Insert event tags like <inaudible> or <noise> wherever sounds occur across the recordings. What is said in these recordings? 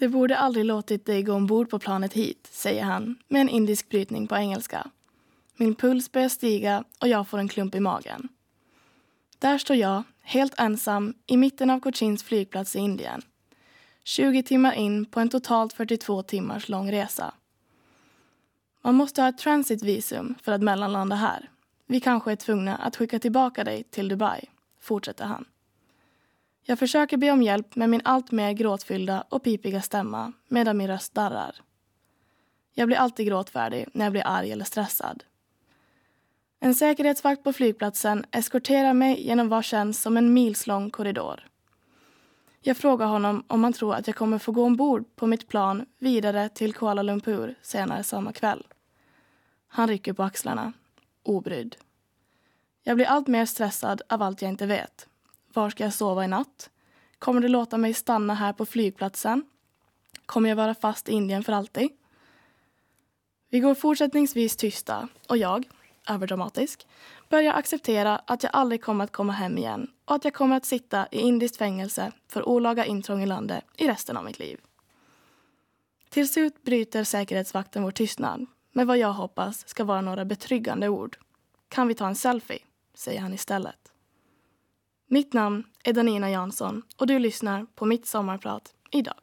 Det borde aldrig låtit dig gå ombord på planet hit, säger han med en indisk brytning på engelska. Min puls börjar stiga och jag får en klump i magen. Där står jag, helt ensam, i mitten av Cochins flygplats i Indien. 20 timmar in på en totalt 42 timmars lång resa. Man måste ha ett transitvisum för att mellanlanda här. Vi kanske är tvungna att skicka tillbaka dig till Dubai, fortsätter han. Jag försöker be om hjälp med min alltmer gråtfyllda och pipiga stämma medan min röst darrar. Jag blir alltid gråtfärdig när jag blir arg eller stressad. En säkerhetsvakt på flygplatsen eskorterar mig genom vad känns som en milslång korridor. Jag frågar honom om han tror att jag kommer få gå ombord på mitt plan vidare till Kuala Lumpur senare samma kväll. Han rycker på axlarna, obrydd. Jag blir allt mer stressad av allt jag inte vet. Var ska jag sova i natt? Kommer du låta mig stanna här på flygplatsen? Kommer jag vara fast i Indien för alltid? Vi går fortsättningsvis tysta och jag, överdramatisk, börjar acceptera att jag aldrig kommer att komma hem igen och att jag kommer att sitta i indiskt fängelse för olaga intrång i landet i resten av mitt liv. Till slut bryter säkerhetsvakten vår tystnad med vad jag hoppas ska vara några betryggande ord. Kan vi ta en selfie? säger han istället. Mitt namn är Danina Jansson och du lyssnar på mitt sommarprat idag.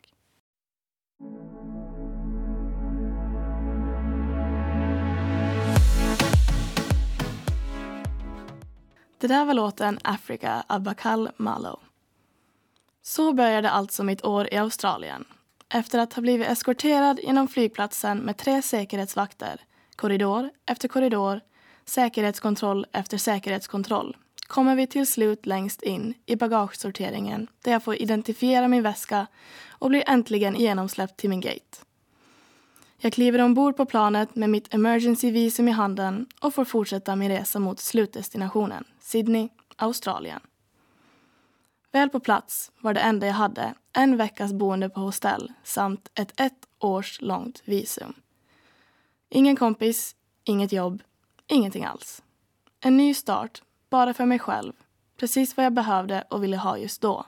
Det där var låten Africa av Bakal Malo. Så började alltså mitt år i Australien. Efter att ha blivit eskorterad genom flygplatsen med tre säkerhetsvakter, korridor efter korridor, säkerhetskontroll efter säkerhetskontroll, kommer vi till slut längst in i bagagesorteringen där jag får identifiera min väska och blir äntligen genomsläppt till min gate. Jag kliver ombord på planet med mitt emergency visum i handen och får fortsätta min resa mot slutdestinationen, Sydney, Australien. Väl på plats var det enda jag hade en veckas boende på hostell samt ett ett års långt visum. Ingen kompis, inget jobb, ingenting alls. En ny start, bara för mig själv. Precis vad jag behövde och ville ha just då.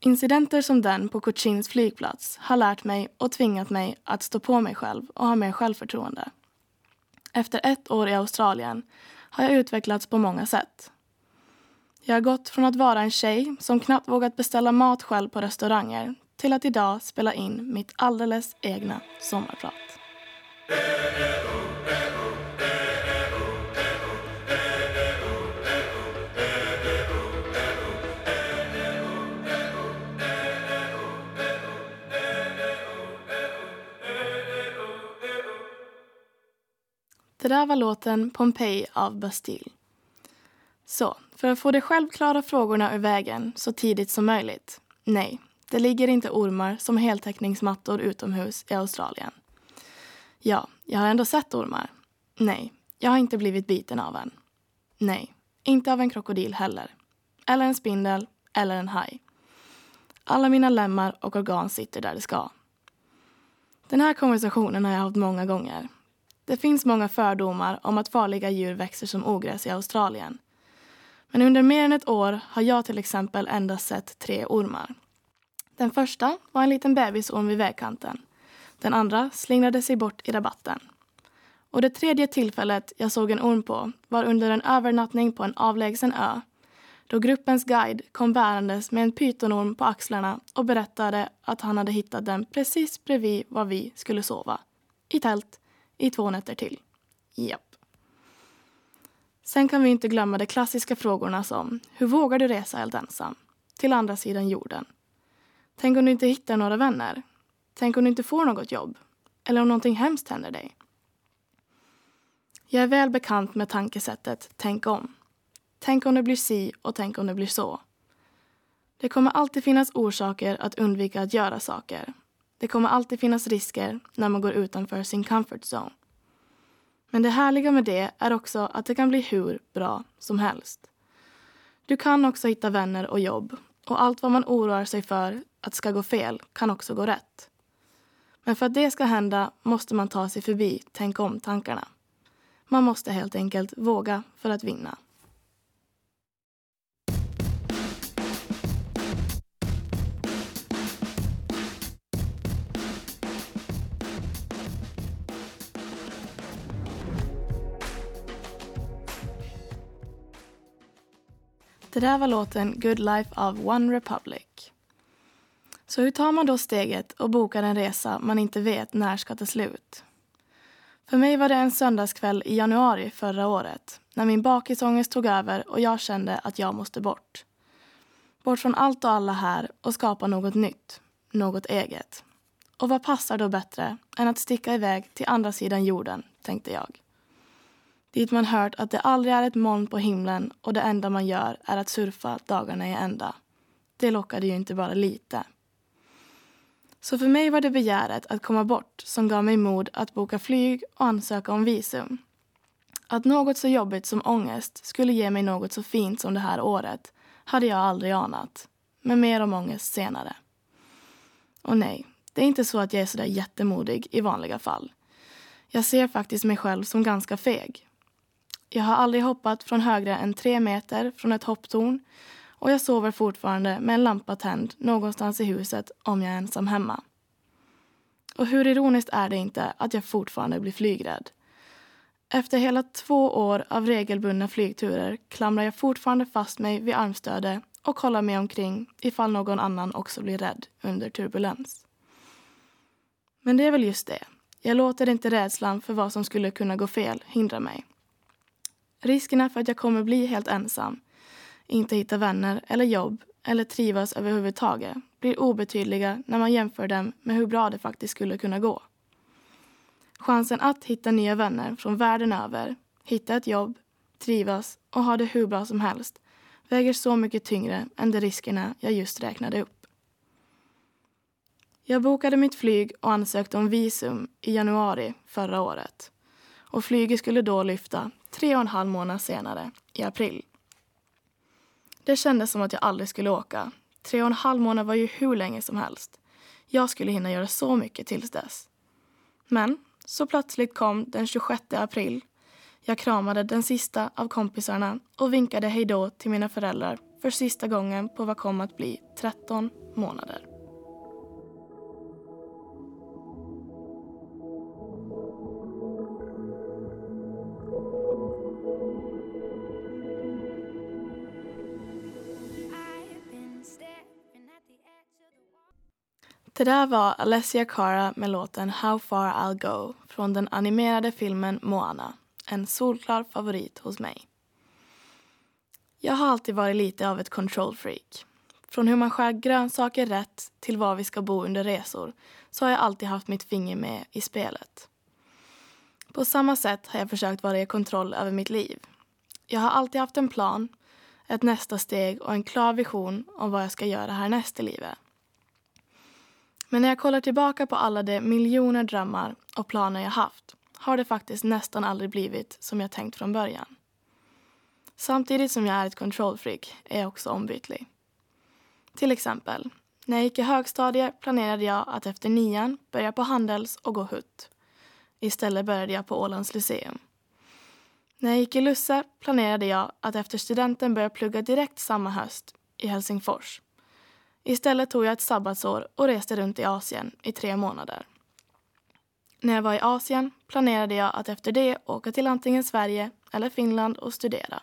Incidenter som den på Cochins flygplats har lärt mig och tvingat mig att stå på mig själv och ha mer självförtroende. Efter ett år i Australien har jag utvecklats på många sätt. Jag har gått från att vara en tjej som knappt vågat beställa mat själv på restauranger till att idag spela in mitt alldeles egna sommarprat. Det där var låten Pompeji av Bastille. Så, för att få de självklara frågorna ur vägen så tidigt som möjligt. Nej, det ligger inte ormar som heltäckningsmattor utomhus i Australien. Ja, jag har ändå sett ormar. Nej, jag har inte blivit biten av en. Nej, inte av en krokodil heller. Eller en spindel, eller en haj. Alla mina lemmar och organ sitter där de ska. Den här konversationen har jag haft många gånger. Det finns många fördomar om att farliga djur växer som ogräs i Australien. Men under mer än ett år har jag till exempel endast sett tre ormar. Den första var en liten bebisorm vid vägkanten. Den andra slingrade sig bort i rabatten. Och det tredje tillfället jag såg en orm på var under en övernattning på en avlägsen ö då gruppens guide kom bärandes med en pytonorm på axlarna och berättade att han hade hittat den precis bredvid var vi skulle sova. I tält, i två nätter till. Japp. Sen kan vi inte glömma de klassiska frågorna som Hur vågar du resa helt ensam? Till andra sidan jorden. Tänk om du inte hittar några vänner? Tänk om du inte får något jobb? Eller om någonting hemskt händer dig? Jag är väl bekant med tankesättet tänk om. Tänk om det blir si och tänk om det blir så. Det kommer alltid finnas orsaker att undvika att göra saker. Det kommer alltid finnas risker när man går utanför sin comfort zone. Men det härliga med det är också att det kan bli hur bra som helst. Du kan också hitta vänner och jobb och allt vad man oroar sig för att ska gå fel kan också gå rätt. Men för att det ska hända måste man ta sig förbi tänk om-tankarna. Man måste helt enkelt våga för att vinna. Det där var låten Good Life av One Republic. Så hur tar man då steget och bokar en resa man inte vet när ska ta slut? För mig var det en söndagskväll i januari förra året när min bakisångest tog över och jag kände att jag måste bort. Bort från allt och alla här och skapa något nytt, något eget. Och vad passar då bättre än att sticka iväg till andra sidan jorden, tänkte jag. Dit man hört att det aldrig är ett moln på himlen och det enda man gör är att surfa dagarna i ända. Det lockade ju inte bara lite. Så för mig var det begäret att komma bort som gav mig mod att boka flyg och ansöka om visum. Att något så jobbigt som ångest skulle ge mig något så fint som det här året hade jag aldrig anat. Men mer om ångest senare. Och nej, det är inte så att jag är sådär jättemodig i vanliga fall. Jag ser faktiskt mig själv som ganska feg. Jag har aldrig hoppat från högre än tre meter från ett hopptorn och jag sover fortfarande med en lampa tänd någonstans i huset om jag är ensam hemma. Och hur ironiskt är det inte att jag fortfarande blir flygrädd? Efter hela två år av regelbundna flygturer klamrar jag fortfarande fast mig vid armstödet och kollar mig omkring ifall någon annan också blir rädd under turbulens. Men det är väl just det. Jag låter inte rädslan för vad som skulle kunna gå fel hindra mig. Riskerna för att jag kommer bli helt ensam, inte hitta vänner eller jobb eller trivas överhuvudtaget blir obetydliga när man jämför dem med hur bra det faktiskt skulle kunna gå. Chansen att hitta nya vänner från världen över, hitta ett jobb, trivas och ha det hur bra som helst väger så mycket tyngre än de riskerna jag just räknade upp. Jag bokade mitt flyg och ansökte om visum i januari förra året. Och flyget skulle då lyfta tre och en halv månad senare, i april. Det kändes som att jag aldrig skulle åka. Tre och en halv månad var ju hur länge som helst. Jag skulle hinna göra så mycket tills dess. Men så plötsligt kom den 26 april. Jag kramade den sista av kompisarna och vinkade hejdå till mina föräldrar för sista gången på vad kom att bli 13 månader. Det där var Alessia Cara med låten How far I'll go från den animerade filmen Moana. En solklar favorit hos mig. Jag har alltid varit lite av ett control freak. Från hur man skär grönsaker rätt till var vi ska bo under resor så har jag alltid haft mitt finger med i spelet. På samma sätt har jag försökt vara i kontroll över mitt liv. Jag har alltid haft en plan, ett nästa steg och en klar vision om vad jag ska göra härnäst i livet. Men när jag kollar tillbaka på alla de miljoner drömmar och planer jag haft har det faktiskt nästan aldrig blivit som jag tänkt från början. Samtidigt som jag är ett kontrollfreak är jag också ombytlig. Till exempel, när jag gick i högstadiet planerade jag att efter nian börja på Handels och gå hutt. Istället började jag på Ålands Lyceum. När jag gick i Lusse planerade jag att efter studenten börja plugga direkt samma höst i Helsingfors Istället tog jag ett sabbatsår och reste runt i Asien i tre månader. När jag var i Asien planerade jag att efter det åka till antingen Sverige eller Finland och studera.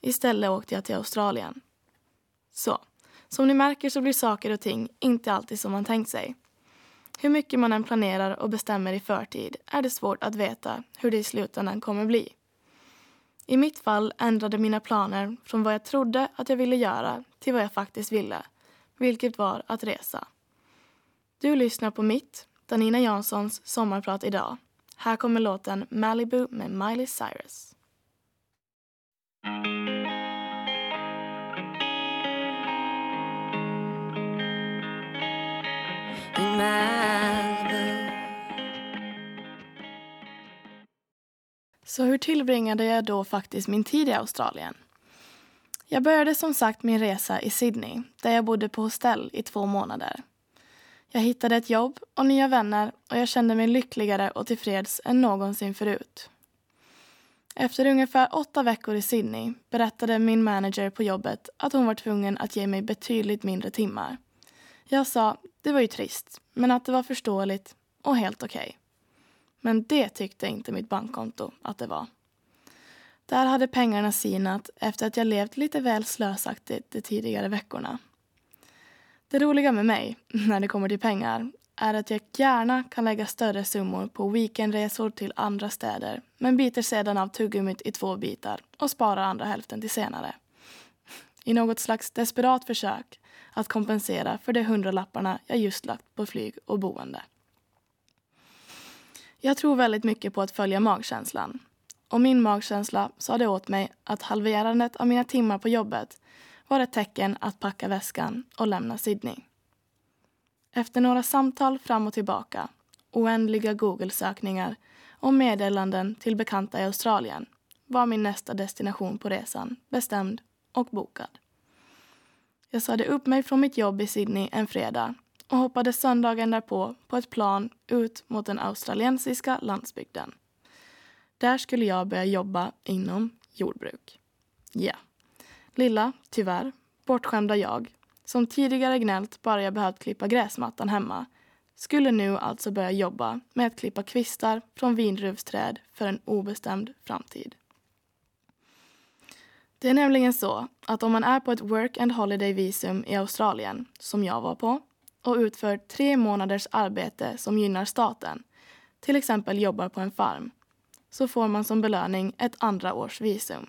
Istället åkte jag till Australien. Så, som ni märker så blir saker och ting inte alltid som man tänkt sig. Hur mycket man än planerar och bestämmer i förtid är det svårt att veta hur det i slutändan kommer bli. I mitt fall ändrade mina planer från vad jag trodde att jag ville göra till vad jag faktiskt ville vilket var att resa. Du lyssnar på mitt, Danina Janssons sommarprat idag. Här kommer låten Malibu med Miley Cyrus. Så hur tillbringade jag då faktiskt min tid i Australien? Jag började som sagt min resa i Sydney där jag bodde på hostell i två månader. Jag hittade ett jobb och nya vänner och jag kände mig lyckligare och tillfreds än någonsin förut. Efter ungefär åtta veckor i Sydney berättade min manager på jobbet att hon var tvungen att ge mig betydligt mindre timmar. Jag sa det var ju trist, men att det var förståeligt och helt okej. Okay. Men det tyckte inte mitt bankkonto att det var. Där hade pengarna sinat efter att jag levt lite väl slösaktigt de tidigare veckorna. Det roliga med mig, <laughs> när det kommer till pengar, är att jag gärna kan lägga större summor på weekendresor till andra städer men biter sedan av tuggummit i två bitar och sparar andra hälften till senare. I något slags desperat försök att kompensera för de hundralapparna jag just lagt på flyg och boende. Jag tror väldigt mycket på att följa magkänslan. Och min magkänsla sa det åt mig att halverandet av mina timmar på jobbet var ett tecken att packa väskan och lämna Sydney. Efter några samtal fram och tillbaka, oändliga Google-sökningar och meddelanden till bekanta i Australien var min nästa destination på resan bestämd och bokad. Jag sade upp mig från mitt jobb i Sydney en fredag och hoppade söndagen därpå på ett plan ut mot den australiensiska landsbygden. Där skulle jag börja jobba inom jordbruk. Ja. Yeah. Lilla, tyvärr, bortskämda jag, som tidigare gnällt bara jag behövt klippa gräsmattan hemma, skulle nu alltså börja jobba med att klippa kvistar från vindruvsträd för en obestämd framtid. Det är nämligen så att om man är på ett work and holiday visum i Australien, som jag var på, och utför tre månaders arbete som gynnar staten, till exempel jobbar på en farm, så får man som belöning ett andra års visum.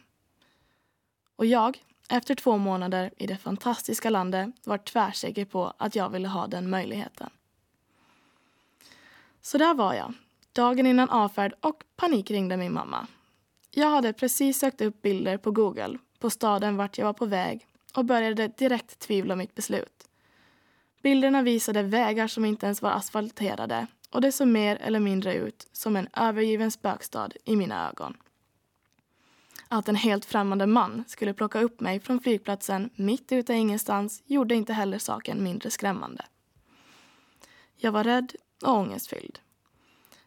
Och jag, efter två månader i det fantastiska landet, var tvärsäker på att jag ville ha den möjligheten. Så där var jag, dagen innan avfärd och panikringde min mamma. Jag hade precis sökt upp bilder på Google på staden vart jag var på väg och började direkt tvivla mitt beslut. Bilderna visade vägar som inte ens var asfalterade och det såg mer eller mindre ut som en övergiven spökstad i mina ögon. Att en helt främmande man skulle plocka upp mig från flygplatsen mitt ute i ingenstans gjorde inte heller saken mindre skrämmande. Jag var rädd och ångestfylld.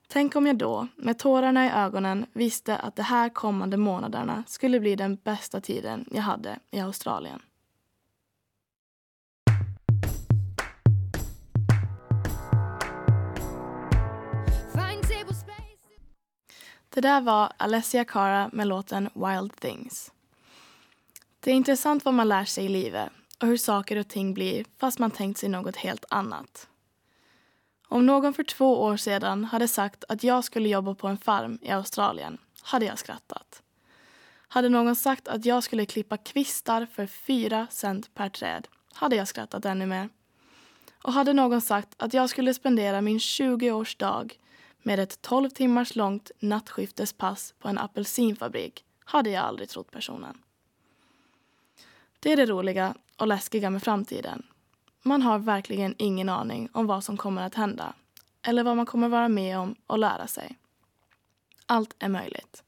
Tänk om jag då, med tårarna i ögonen, visste att de här kommande månaderna skulle bli den bästa tiden jag hade i Australien. Det där var Alessia Cara med låten Wild Things. Det är intressant vad man lär sig i livet och hur saker och ting blir fast man tänkt sig något helt annat. Om någon för två år sedan hade sagt att jag skulle jobba på en farm i Australien hade jag skrattat. Hade någon sagt att jag skulle klippa kvistar för fyra cent per träd hade jag skrattat ännu mer. Och hade någon sagt att jag skulle spendera min 20-årsdag med ett 12 timmars långt nattskiftespass på en apelsinfabrik hade jag aldrig trott personen. Det är det roliga och läskiga med framtiden. Man har verkligen ingen aning om vad som kommer att hända eller vad man kommer vara med om och lära sig. Allt är möjligt.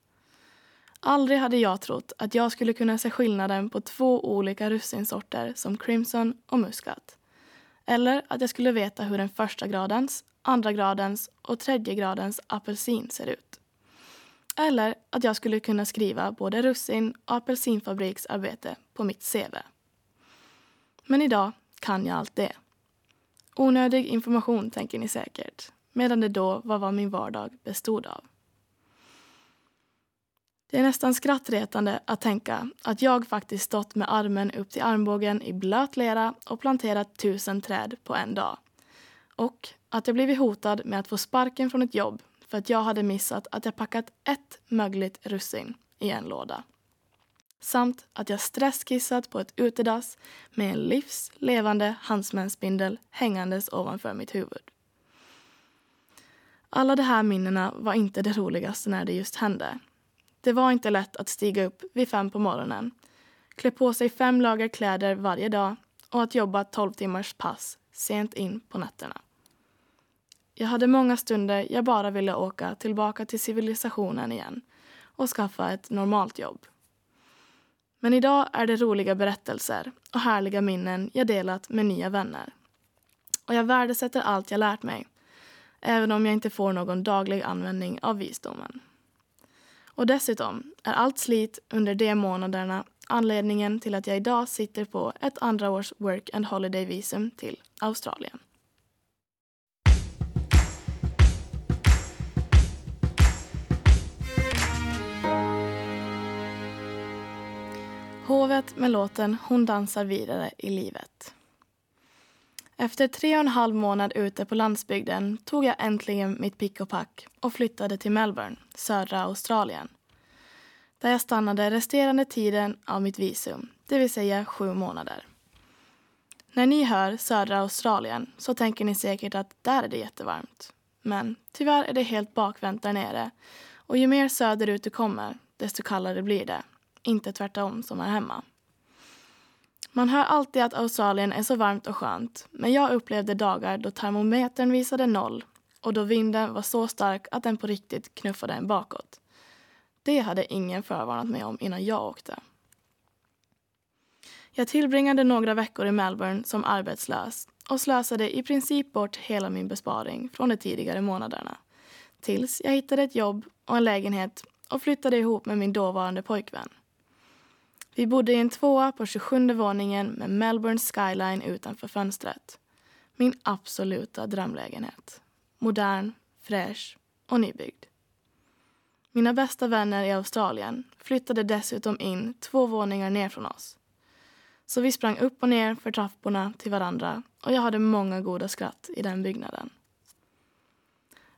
Aldrig hade jag trott att jag skulle kunna se skillnaden på två olika russinsorter som Crimson och Muscat. Eller att jag skulle veta hur den första gradens, andra gradens och tredje gradens apelsin ser ut. Eller att jag skulle kunna skriva både russin och apelsinfabriksarbete på mitt CV. Men idag kan jag allt det. Onödig information, tänker ni säkert, medan det då var vad min vardag bestod av. Det är nästan skrattretande att tänka att jag faktiskt stått med armen upp till armbågen i blöt lera och planterat tusen träd på en dag. Och att jag blivit hotad med att få sparken från ett jobb för att jag hade missat att jag packat ett mögligt russin i en låda. Samt att jag stresskissat på ett utedass med en livs levande handsmänsspindel hängandes ovanför mitt huvud. Alla de här minnena var inte det roligaste när det just hände. Det var inte lätt att stiga upp vid fem på morgonen, klä på sig fem lager kläder varje dag och att jobba 12 timmars pass sent in på nätterna. Jag hade många stunder jag bara ville åka tillbaka till civilisationen igen och skaffa ett normalt jobb. Men idag är det roliga berättelser och härliga minnen jag delat med nya vänner. Och jag värdesätter allt jag lärt mig, även om jag inte får någon daglig användning av visdomen. Och dessutom är allt slit under de månaderna anledningen till att jag idag sitter på ett andra års work and holiday visum till Australien. Hovet med låten Hon dansar vidare i livet. Efter tre och en halv månad ute på landsbygden tog jag äntligen mitt pick och pack och flyttade till Melbourne, södra Australien. Där jag stannade resterande tiden av mitt visum, det vill säga sju månader. När ni hör södra Australien så tänker ni säkert att där är det jättevarmt. Men tyvärr är det helt bakvänt där nere och ju mer söderut du kommer desto kallare blir det. Inte tvärtom som här hemma. Man hör alltid att Australien är så varmt och skönt men jag upplevde dagar då termometern visade noll och då vinden var så stark att den på riktigt knuffade en bakåt. Det hade ingen förvarnat mig om innan jag åkte. Jag tillbringade några veckor i Melbourne som arbetslös och slösade i princip bort hela min besparing från de tidigare månaderna. Tills jag hittade ett jobb och en lägenhet och flyttade ihop med min dåvarande pojkvän. Vi bodde i en tvåa på 27 våningen med Melbourne skyline utanför fönstret. Min absoluta drömlägenhet. Modern, fräsch och nybyggd. Mina bästa vänner i Australien flyttade dessutom in två våningar ner från oss. Så vi sprang upp och ner för trapporna till varandra och jag hade många goda skratt i den byggnaden.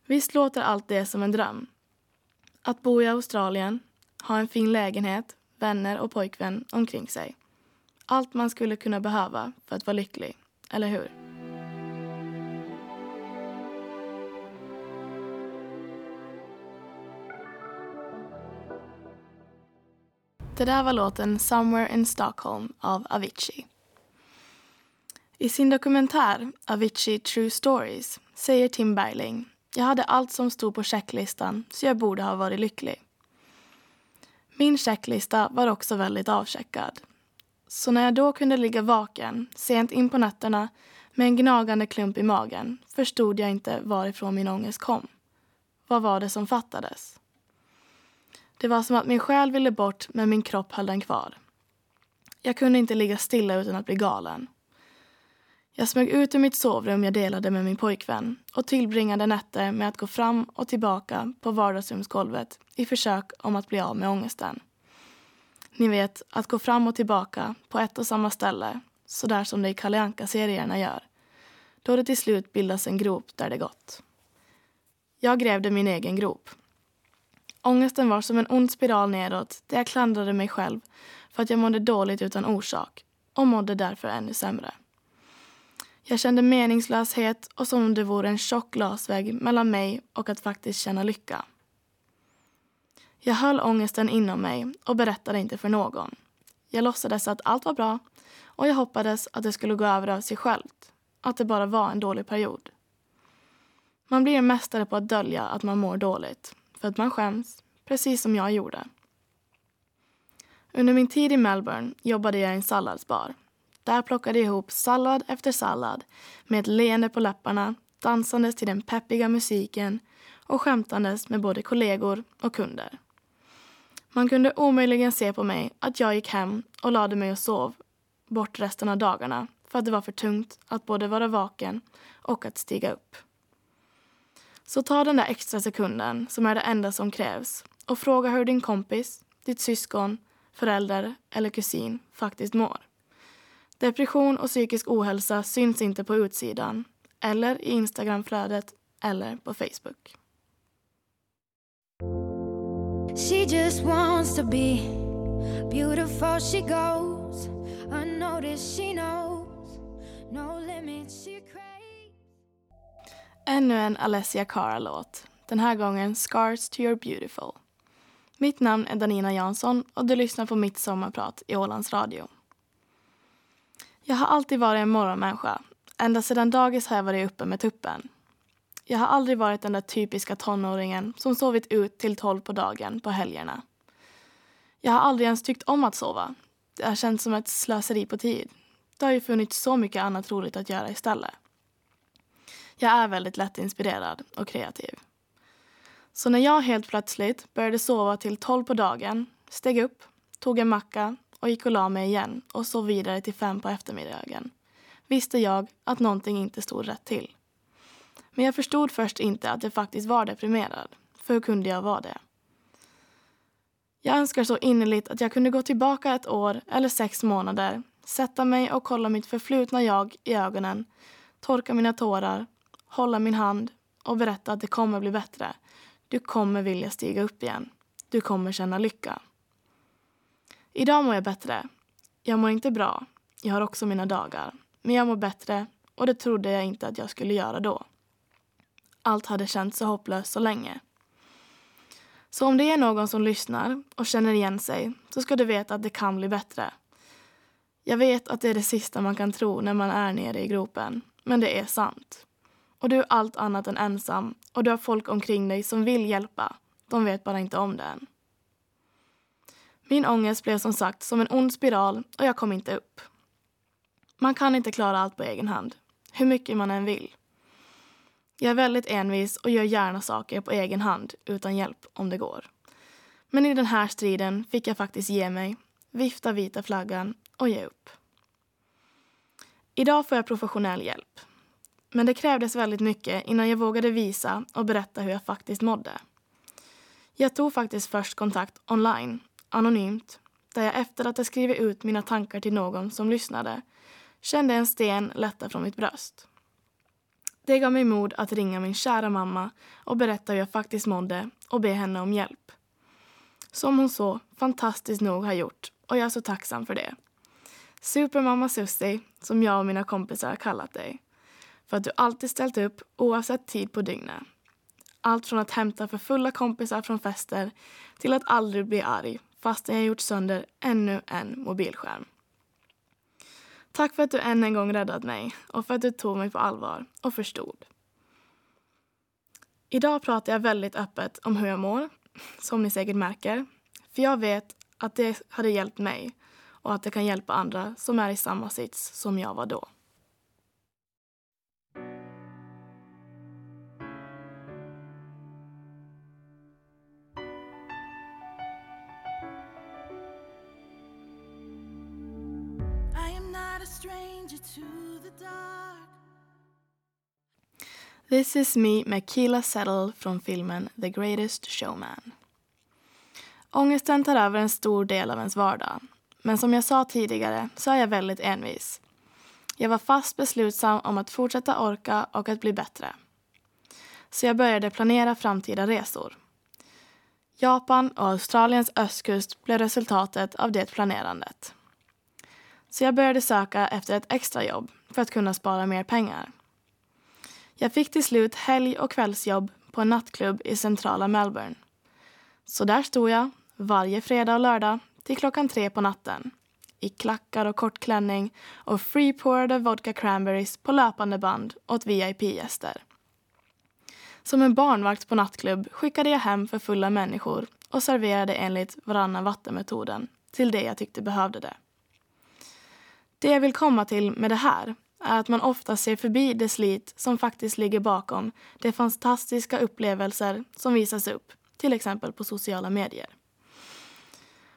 Visst låter allt det som en dröm? Att bo i Australien, ha en fin lägenhet, vänner och pojkvän omkring sig. Allt man skulle kunna behöva för att vara lycklig, eller hur? Det där var låten Somewhere in Stockholm av Avicii. I sin dokumentär Avicii True Stories säger Tim Bergling jag hade allt som stod på checklistan så jag borde ha varit lycklig. Min checklista var också väldigt avcheckad. Så när jag då kunde ligga vaken sent in på nätterna med en gnagande klump i magen förstod jag inte varifrån min ångest kom. Vad var det som fattades? Det var som att min själ ville bort men min kropp höll den kvar. Jag kunde inte ligga stilla utan att bli galen. Jag smög ut ur mitt sovrum jag delade med min pojkvän och tillbringade nätter med att gå fram och tillbaka på vardagsrumsgolvet i försök om att bli av med ångesten. Ni vet, att gå fram och tillbaka på ett och samma ställe, så där som det i Kalle Anka-serierna gör. Då det till slut bildas en grop där det gått. Jag grävde min egen grop. Ångesten var som en ond spiral nedåt där jag klandrade mig själv för att jag mådde dåligt utan orsak och mådde därför ännu sämre. Jag kände meningslöshet och som om det vore en tjock glasvägg mellan mig och att faktiskt känna lycka. Jag höll ångesten inom mig och berättade inte för någon. Jag låtsades att allt var bra och jag hoppades att det skulle gå över av sig självt. Att det bara var en dålig period. Man blir en mästare på att dölja att man mår dåligt. För att man skäms, precis som jag gjorde. Under min tid i Melbourne jobbade jag i en salladsbar. Där plockade jag ihop sallad efter sallad med ett leende på läpparna, dansandes till den peppiga musiken och skämtandes med både kollegor och kunder. Man kunde omöjligen se på mig att jag gick hem och lade mig och sov bort resten av dagarna för att det var för tungt att både vara vaken och att stiga upp. Så ta den där extra sekunden som är det enda som krävs och fråga hur din kompis, ditt syskon, förälder eller kusin faktiskt mår. Depression och psykisk ohälsa syns inte på utsidan eller i Instagramflödet eller på Facebook. She just wants to be beautiful she goes unnoticed she knows no limits she craves Ännu en Alessia Cara-låt. Den här gången Scars to your beautiful. Mitt namn är Danina Jansson och du lyssnar på mitt sommarprat i Ålands Radio. Jag har alltid varit en morgonmänniska. Ända sedan dagis har jag varit uppe med tuppen. Jag har aldrig varit den där typiska tonåringen som sovit ut till tolv på dagen på helgerna. Jag har aldrig ens tyckt om att sova. Det har känts som ett slöseri på tid. Det har ju funnits så mycket annat roligt att göra istället. Jag är väldigt lätt inspirerad och kreativ. Så när jag helt plötsligt började sova till tolv på dagen, steg upp, tog en macka och gick och la mig igen och sov vidare till fem på eftermiddagen visste jag att någonting inte stod rätt till. Men jag förstod först inte att jag faktiskt var deprimerad. För hur kunde jag vara det? Jag önskar så innerligt att jag kunde gå tillbaka ett år eller sex månader, sätta mig och kolla mitt förflutna jag i ögonen, torka mina tårar, hålla min hand och berätta att det kommer bli bättre. Du kommer vilja stiga upp igen. Du kommer känna lycka. Idag mår jag bättre. Jag mår inte bra. Jag har också mina dagar. Men jag mår bättre och det trodde jag inte att jag skulle göra då. Allt hade känts så hopplöst så länge. Så om det är någon som lyssnar och känner igen sig så ska du veta att det kan bli bättre. Jag vet att det är det sista man kan tro när man är nere i gropen, men det är sant. Och du är allt annat än ensam och du har folk omkring dig som vill hjälpa. De vet bara inte om det än. Min ångest blev som sagt som en ond spiral och jag kom inte upp. Man kan inte klara allt på egen hand, hur mycket man än vill. Jag är väldigt envis och gör gärna saker på egen hand utan hjälp om det går. Men i den här striden fick jag faktiskt ge mig, vifta vita flaggan och ge upp. Idag får jag professionell hjälp. Men det krävdes väldigt mycket innan jag vågade visa och berätta hur jag faktiskt mådde. Jag tog faktiskt först kontakt online, anonymt, där jag efter att ha skrivit ut mina tankar till någon som lyssnade kände en sten lätta från mitt bröst. Det gav mig mod att ringa min kära mamma och berätta hur jag faktiskt mådde och be henne om hjälp. Som hon så fantastiskt nog har gjort och jag är så tacksam för det. Supermamma Susie, som jag och mina kompisar har kallat dig. För att du alltid ställt upp oavsett tid på dygnet. Allt från att hämta för fulla kompisar från fester till att aldrig bli arg fastän jag gjort sönder ännu en mobilskärm. Tack för att du än en gång räddat mig och för att du tog mig på allvar och förstod. Idag pratar jag väldigt öppet om hur jag mår, som ni säkert märker. För jag vet att det hade hjälpt mig och att det kan hjälpa andra som är i samma sits som jag var då. This is me med Keela Settle från filmen The Greatest Showman. Ångesten tar över en stor del av ens vardag. Men som jag sa tidigare så är jag väldigt envis. Jag var fast beslutsam om att fortsätta orka och att bli bättre. Så jag började planera framtida resor. Japan och Australiens östkust blev resultatet av det planerandet. Så jag började söka efter ett extrajobb för att kunna spara mer pengar. Jag fick till slut helg och kvällsjobb på en nattklubb i centrala Melbourne. Så där stod jag varje fredag och lördag till klockan tre på natten i klackar och kort klänning och freeporade vodka cranberries på löpande band åt VIP-gäster. Som en barnvakt på nattklubb skickade jag hem för fulla människor och serverade enligt varannan vattenmetoden till det jag tyckte behövde det. Det jag vill komma till med det här är att man ofta ser förbi det slit som faktiskt ligger bakom de fantastiska upplevelser som visas upp, till exempel på sociala medier.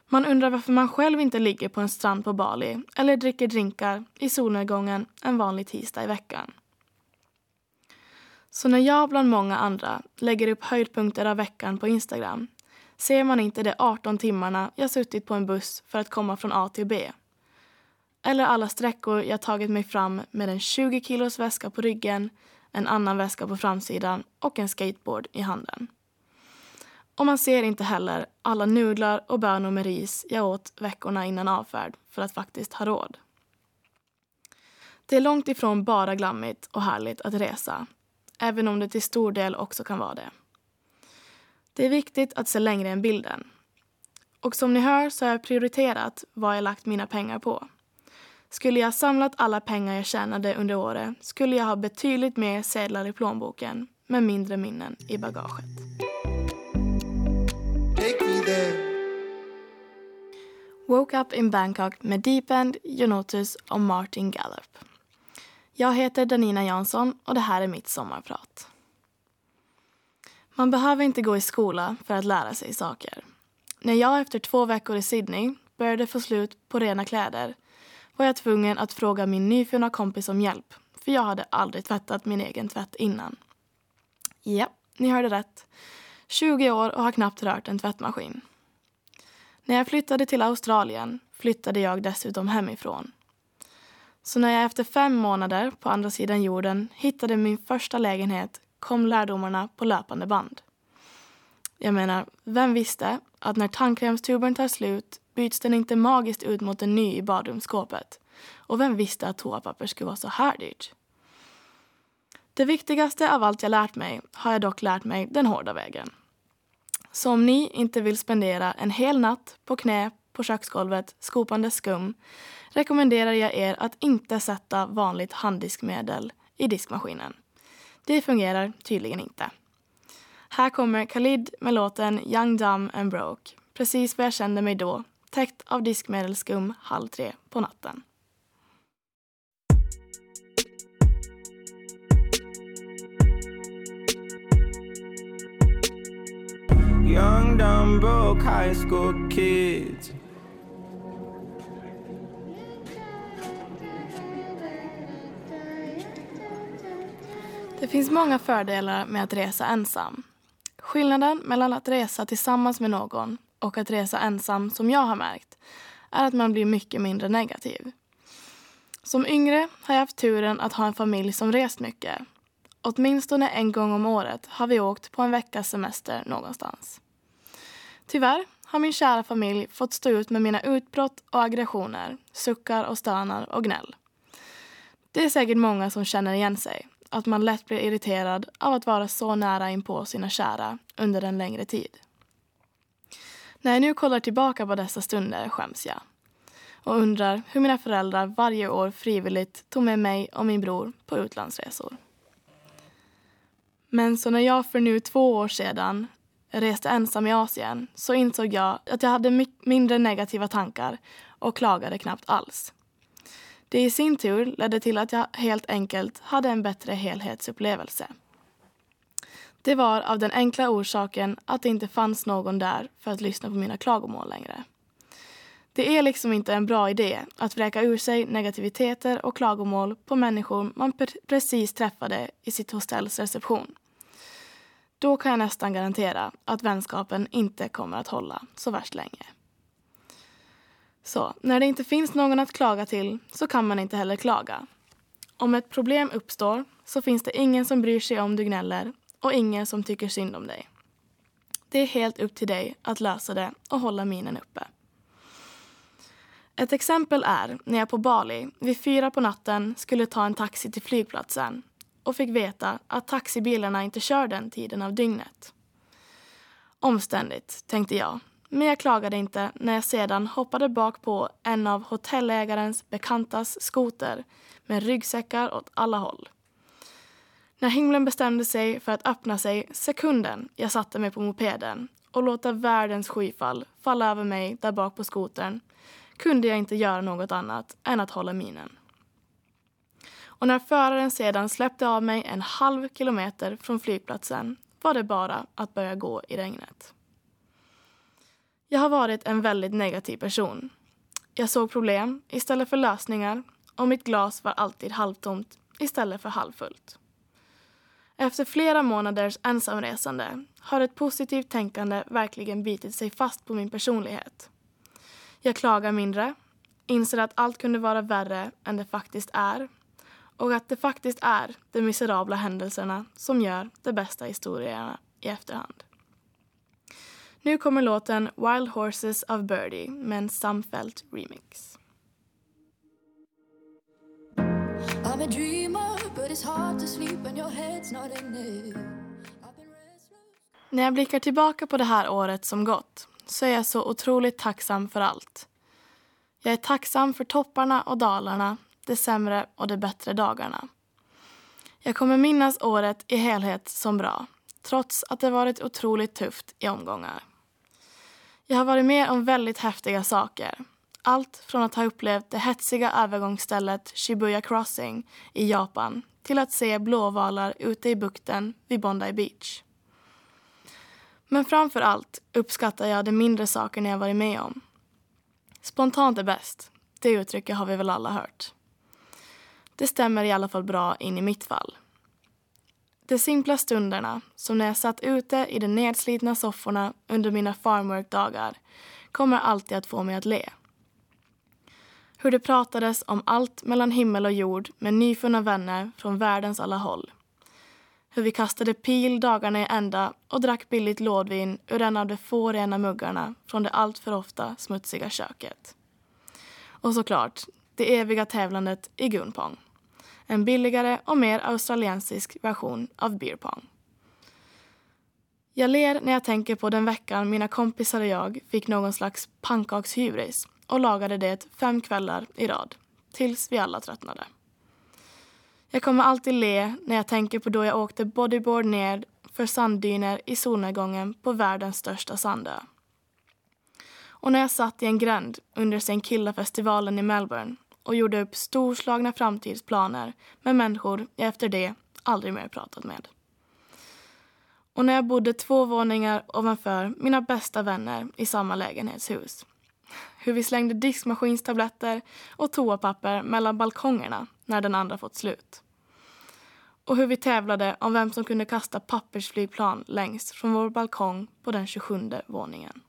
Man undrar varför man själv inte ligger på en strand på Bali eller dricker drinkar i solnedgången en vanlig tisdag i veckan. Så när jag bland många andra lägger upp höjdpunkter av veckan på Instagram ser man inte de 18 timmarna jag suttit på en buss för att komma från A till B eller alla sträckor jag tagit mig fram med en 20 kilos väska på ryggen, en annan väska på framsidan och en skateboard i handen. Och man ser inte heller alla nudlar och bönor med ris jag åt veckorna innan avfärd för att faktiskt ha råd. Det är långt ifrån bara glammigt och härligt att resa, även om det till stor del också kan vara det. Det är viktigt att se längre än bilden. Och som ni hör så har jag prioriterat vad jag lagt mina pengar på. Skulle jag samlat alla pengar jag tjänade under året skulle jag ha betydligt mer sedlar i plånboken med mindre minnen i bagaget. Woke Up in Bangkok med Deep End, Jonotus och Martin Gallup. Jag heter Danina Jansson och det här är mitt sommarprat. Man behöver inte gå i skola för att lära sig saker. När jag efter två veckor i Sydney började få slut på rena kläder var jag tvungen att fråga min nyfunna kompis om hjälp för jag hade aldrig tvättat min egen tvätt innan. Ja, ni hörde rätt. 20 år och har knappt rört en tvättmaskin. När jag flyttade till Australien flyttade jag dessutom hemifrån. Så när jag efter fem månader på andra sidan jorden hittade min första lägenhet kom lärdomarna på löpande band. Jag menar, vem visste att när tandkrämstuben tar slut byts den inte magiskt ut mot en ny i badrumsskåpet? Och vem visste att toapapper skulle vara så här dyrt? Det viktigaste av allt jag lärt mig har jag dock lärt mig den hårda vägen. Så om ni inte vill spendera en hel natt på knä på köksgolvet skopande skum rekommenderar jag er att inte sätta vanligt handdiskmedel i diskmaskinen. Det fungerar tydligen inte. Här kommer Khalid med låten Young, Dumb and Broke. Precis vad jag kände mig då, täckt av diskmedelsskum halv tre på natten. Young, dumb, broke high school kids Det finns många fördelar med att resa ensam. Skillnaden mellan att resa tillsammans med någon och att resa ensam, som jag har märkt, är att man blir mycket mindre negativ. Som yngre har jag haft turen att ha en familj som rest mycket. Åtminstone en gång om året har vi åkt på en veckas semester någonstans. Tyvärr har min kära familj fått stå ut med mina utbrott och aggressioner, suckar och stönar och gnäll. Det är säkert många som känner igen sig att man lätt blir irriterad av att vara så nära in på sina kära under en längre tid. När jag nu kollar tillbaka på dessa stunder skäms jag och undrar hur mina föräldrar varje år frivilligt tog med mig och min bror på utlandsresor. Men så när jag för nu två år sedan reste ensam i Asien så insåg jag att jag hade mindre negativa tankar och klagade knappt alls. Det i sin tur ledde till att jag helt enkelt hade en bättre helhetsupplevelse. Det var av den enkla orsaken att det inte fanns någon där för att lyssna på mina klagomål längre. Det är liksom inte en bra idé att vräka ur sig negativiteter och klagomål på människor man precis träffade i sitt hostells reception. Då kan jag nästan garantera att vänskapen inte kommer att hålla så värst länge. Så när det inte finns någon att klaga till så kan man inte heller klaga. Om ett problem uppstår så finns det ingen som bryr sig om du gnäller och ingen som tycker synd om dig. Det är helt upp till dig att lösa det och hålla minen uppe. Ett exempel är när jag på Bali vid fyra på natten skulle ta en taxi till flygplatsen och fick veta att taxibilarna inte kör den tiden av dygnet. Omständigt, tänkte jag men jag klagade inte när jag sedan hoppade bak på en av hotellägarens bekantas skoter med ryggsäckar åt alla håll. När himlen bestämde sig för att öppna sig sekunden jag satte mig på mopeden och låta världens skyfall falla över mig där bak på skotern kunde jag inte göra något annat än att hålla minen. Och när föraren sedan släppte av mig en halv kilometer från flygplatsen var det bara att börja gå i regnet. Jag har varit en väldigt negativ person. Jag såg problem istället för lösningar och mitt glas var alltid halvtomt istället för halvfullt. Efter flera månaders ensamresande har ett positivt tänkande verkligen bitit sig fast på min personlighet. Jag klagar mindre, inser att allt kunde vara värre än det faktiskt är och att det faktiskt är de miserabla händelserna som gör de bästa historierna i efterhand. Nu kommer låten Wild Horses of Birdie med en samfällt remix. När jag blickar tillbaka på det här året som gått så är jag så otroligt tacksam för allt. Jag är tacksam för topparna och dalarna, de sämre och de bättre dagarna. Jag kommer minnas året i helhet som bra, trots att det varit otroligt tufft i omgångar. Jag har varit med om väldigt häftiga saker. Allt från att ha upplevt det hetsiga övergångsstället Shibuya Crossing i Japan till att se blåvalar ute i bukten vid Bondi Beach. Men framför allt uppskattar jag de mindre sakerna jag varit med om. Spontant är bäst. Det uttrycket har vi väl alla hört. Det stämmer i alla fall bra in i mitt fall. De simpla stunderna, som när jag satt ute i de nedslitna sofforna under mina farmwork-dagar, kommer alltid att få mig att le. Hur det pratades om allt mellan himmel och jord med nyfunna vänner från världens alla håll. Hur vi kastade pil dagarna i ända och drack billigt lådvin ur en av de få rena muggarna från det alltför ofta smutsiga köket. Och såklart, det eviga tävlandet i gunpong. En billigare och mer australiensisk version av beerpong. Jag ler när jag tänker på den veckan mina kompisar och jag fick någon slags pannkakshybris och lagade det fem kvällar i rad, tills vi alla tröttnade. Jag kommer alltid le när jag tänker på då jag åkte bodyboard ner för sanddyner i solnedgången på världens största sandö. Och när jag satt i en gränd under St. Killa-festivalen i Melbourne och gjorde upp storslagna framtidsplaner med människor jag efter det aldrig mer pratat med. Och när jag bodde två våningar ovanför mina bästa vänner i samma lägenhetshus. Hur vi slängde diskmaskinstabletter och toapapper mellan balkongerna när den andra fått slut. Och hur vi tävlade om vem som kunde kasta pappersflygplan längst från vår balkong på den 27 våningen.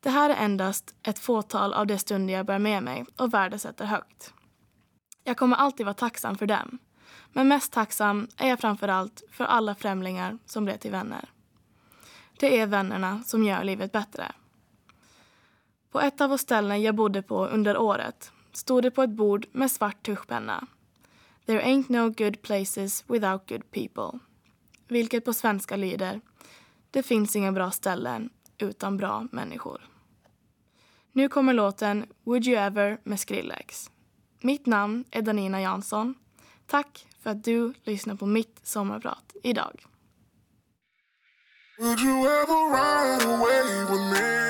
Det här är endast ett fåtal av de stunder jag bär med mig och värdesätter högt. Jag kommer alltid vara tacksam för dem. Men mest tacksam är jag framför allt för alla främlingar som blev till vänner. Det är vännerna som gör livet bättre. På ett av ställen jag bodde på under året stod det på ett bord med svart tuschpenna. There ain't no good places without good people. Vilket på svenska lyder Det finns inga bra ställen utan bra människor. Nu kommer låten Would you ever med Skrillex. Mitt namn är Danina Jansson. Tack för att du lyssnar på mitt sommarprat idag. Would you ever ride away with me?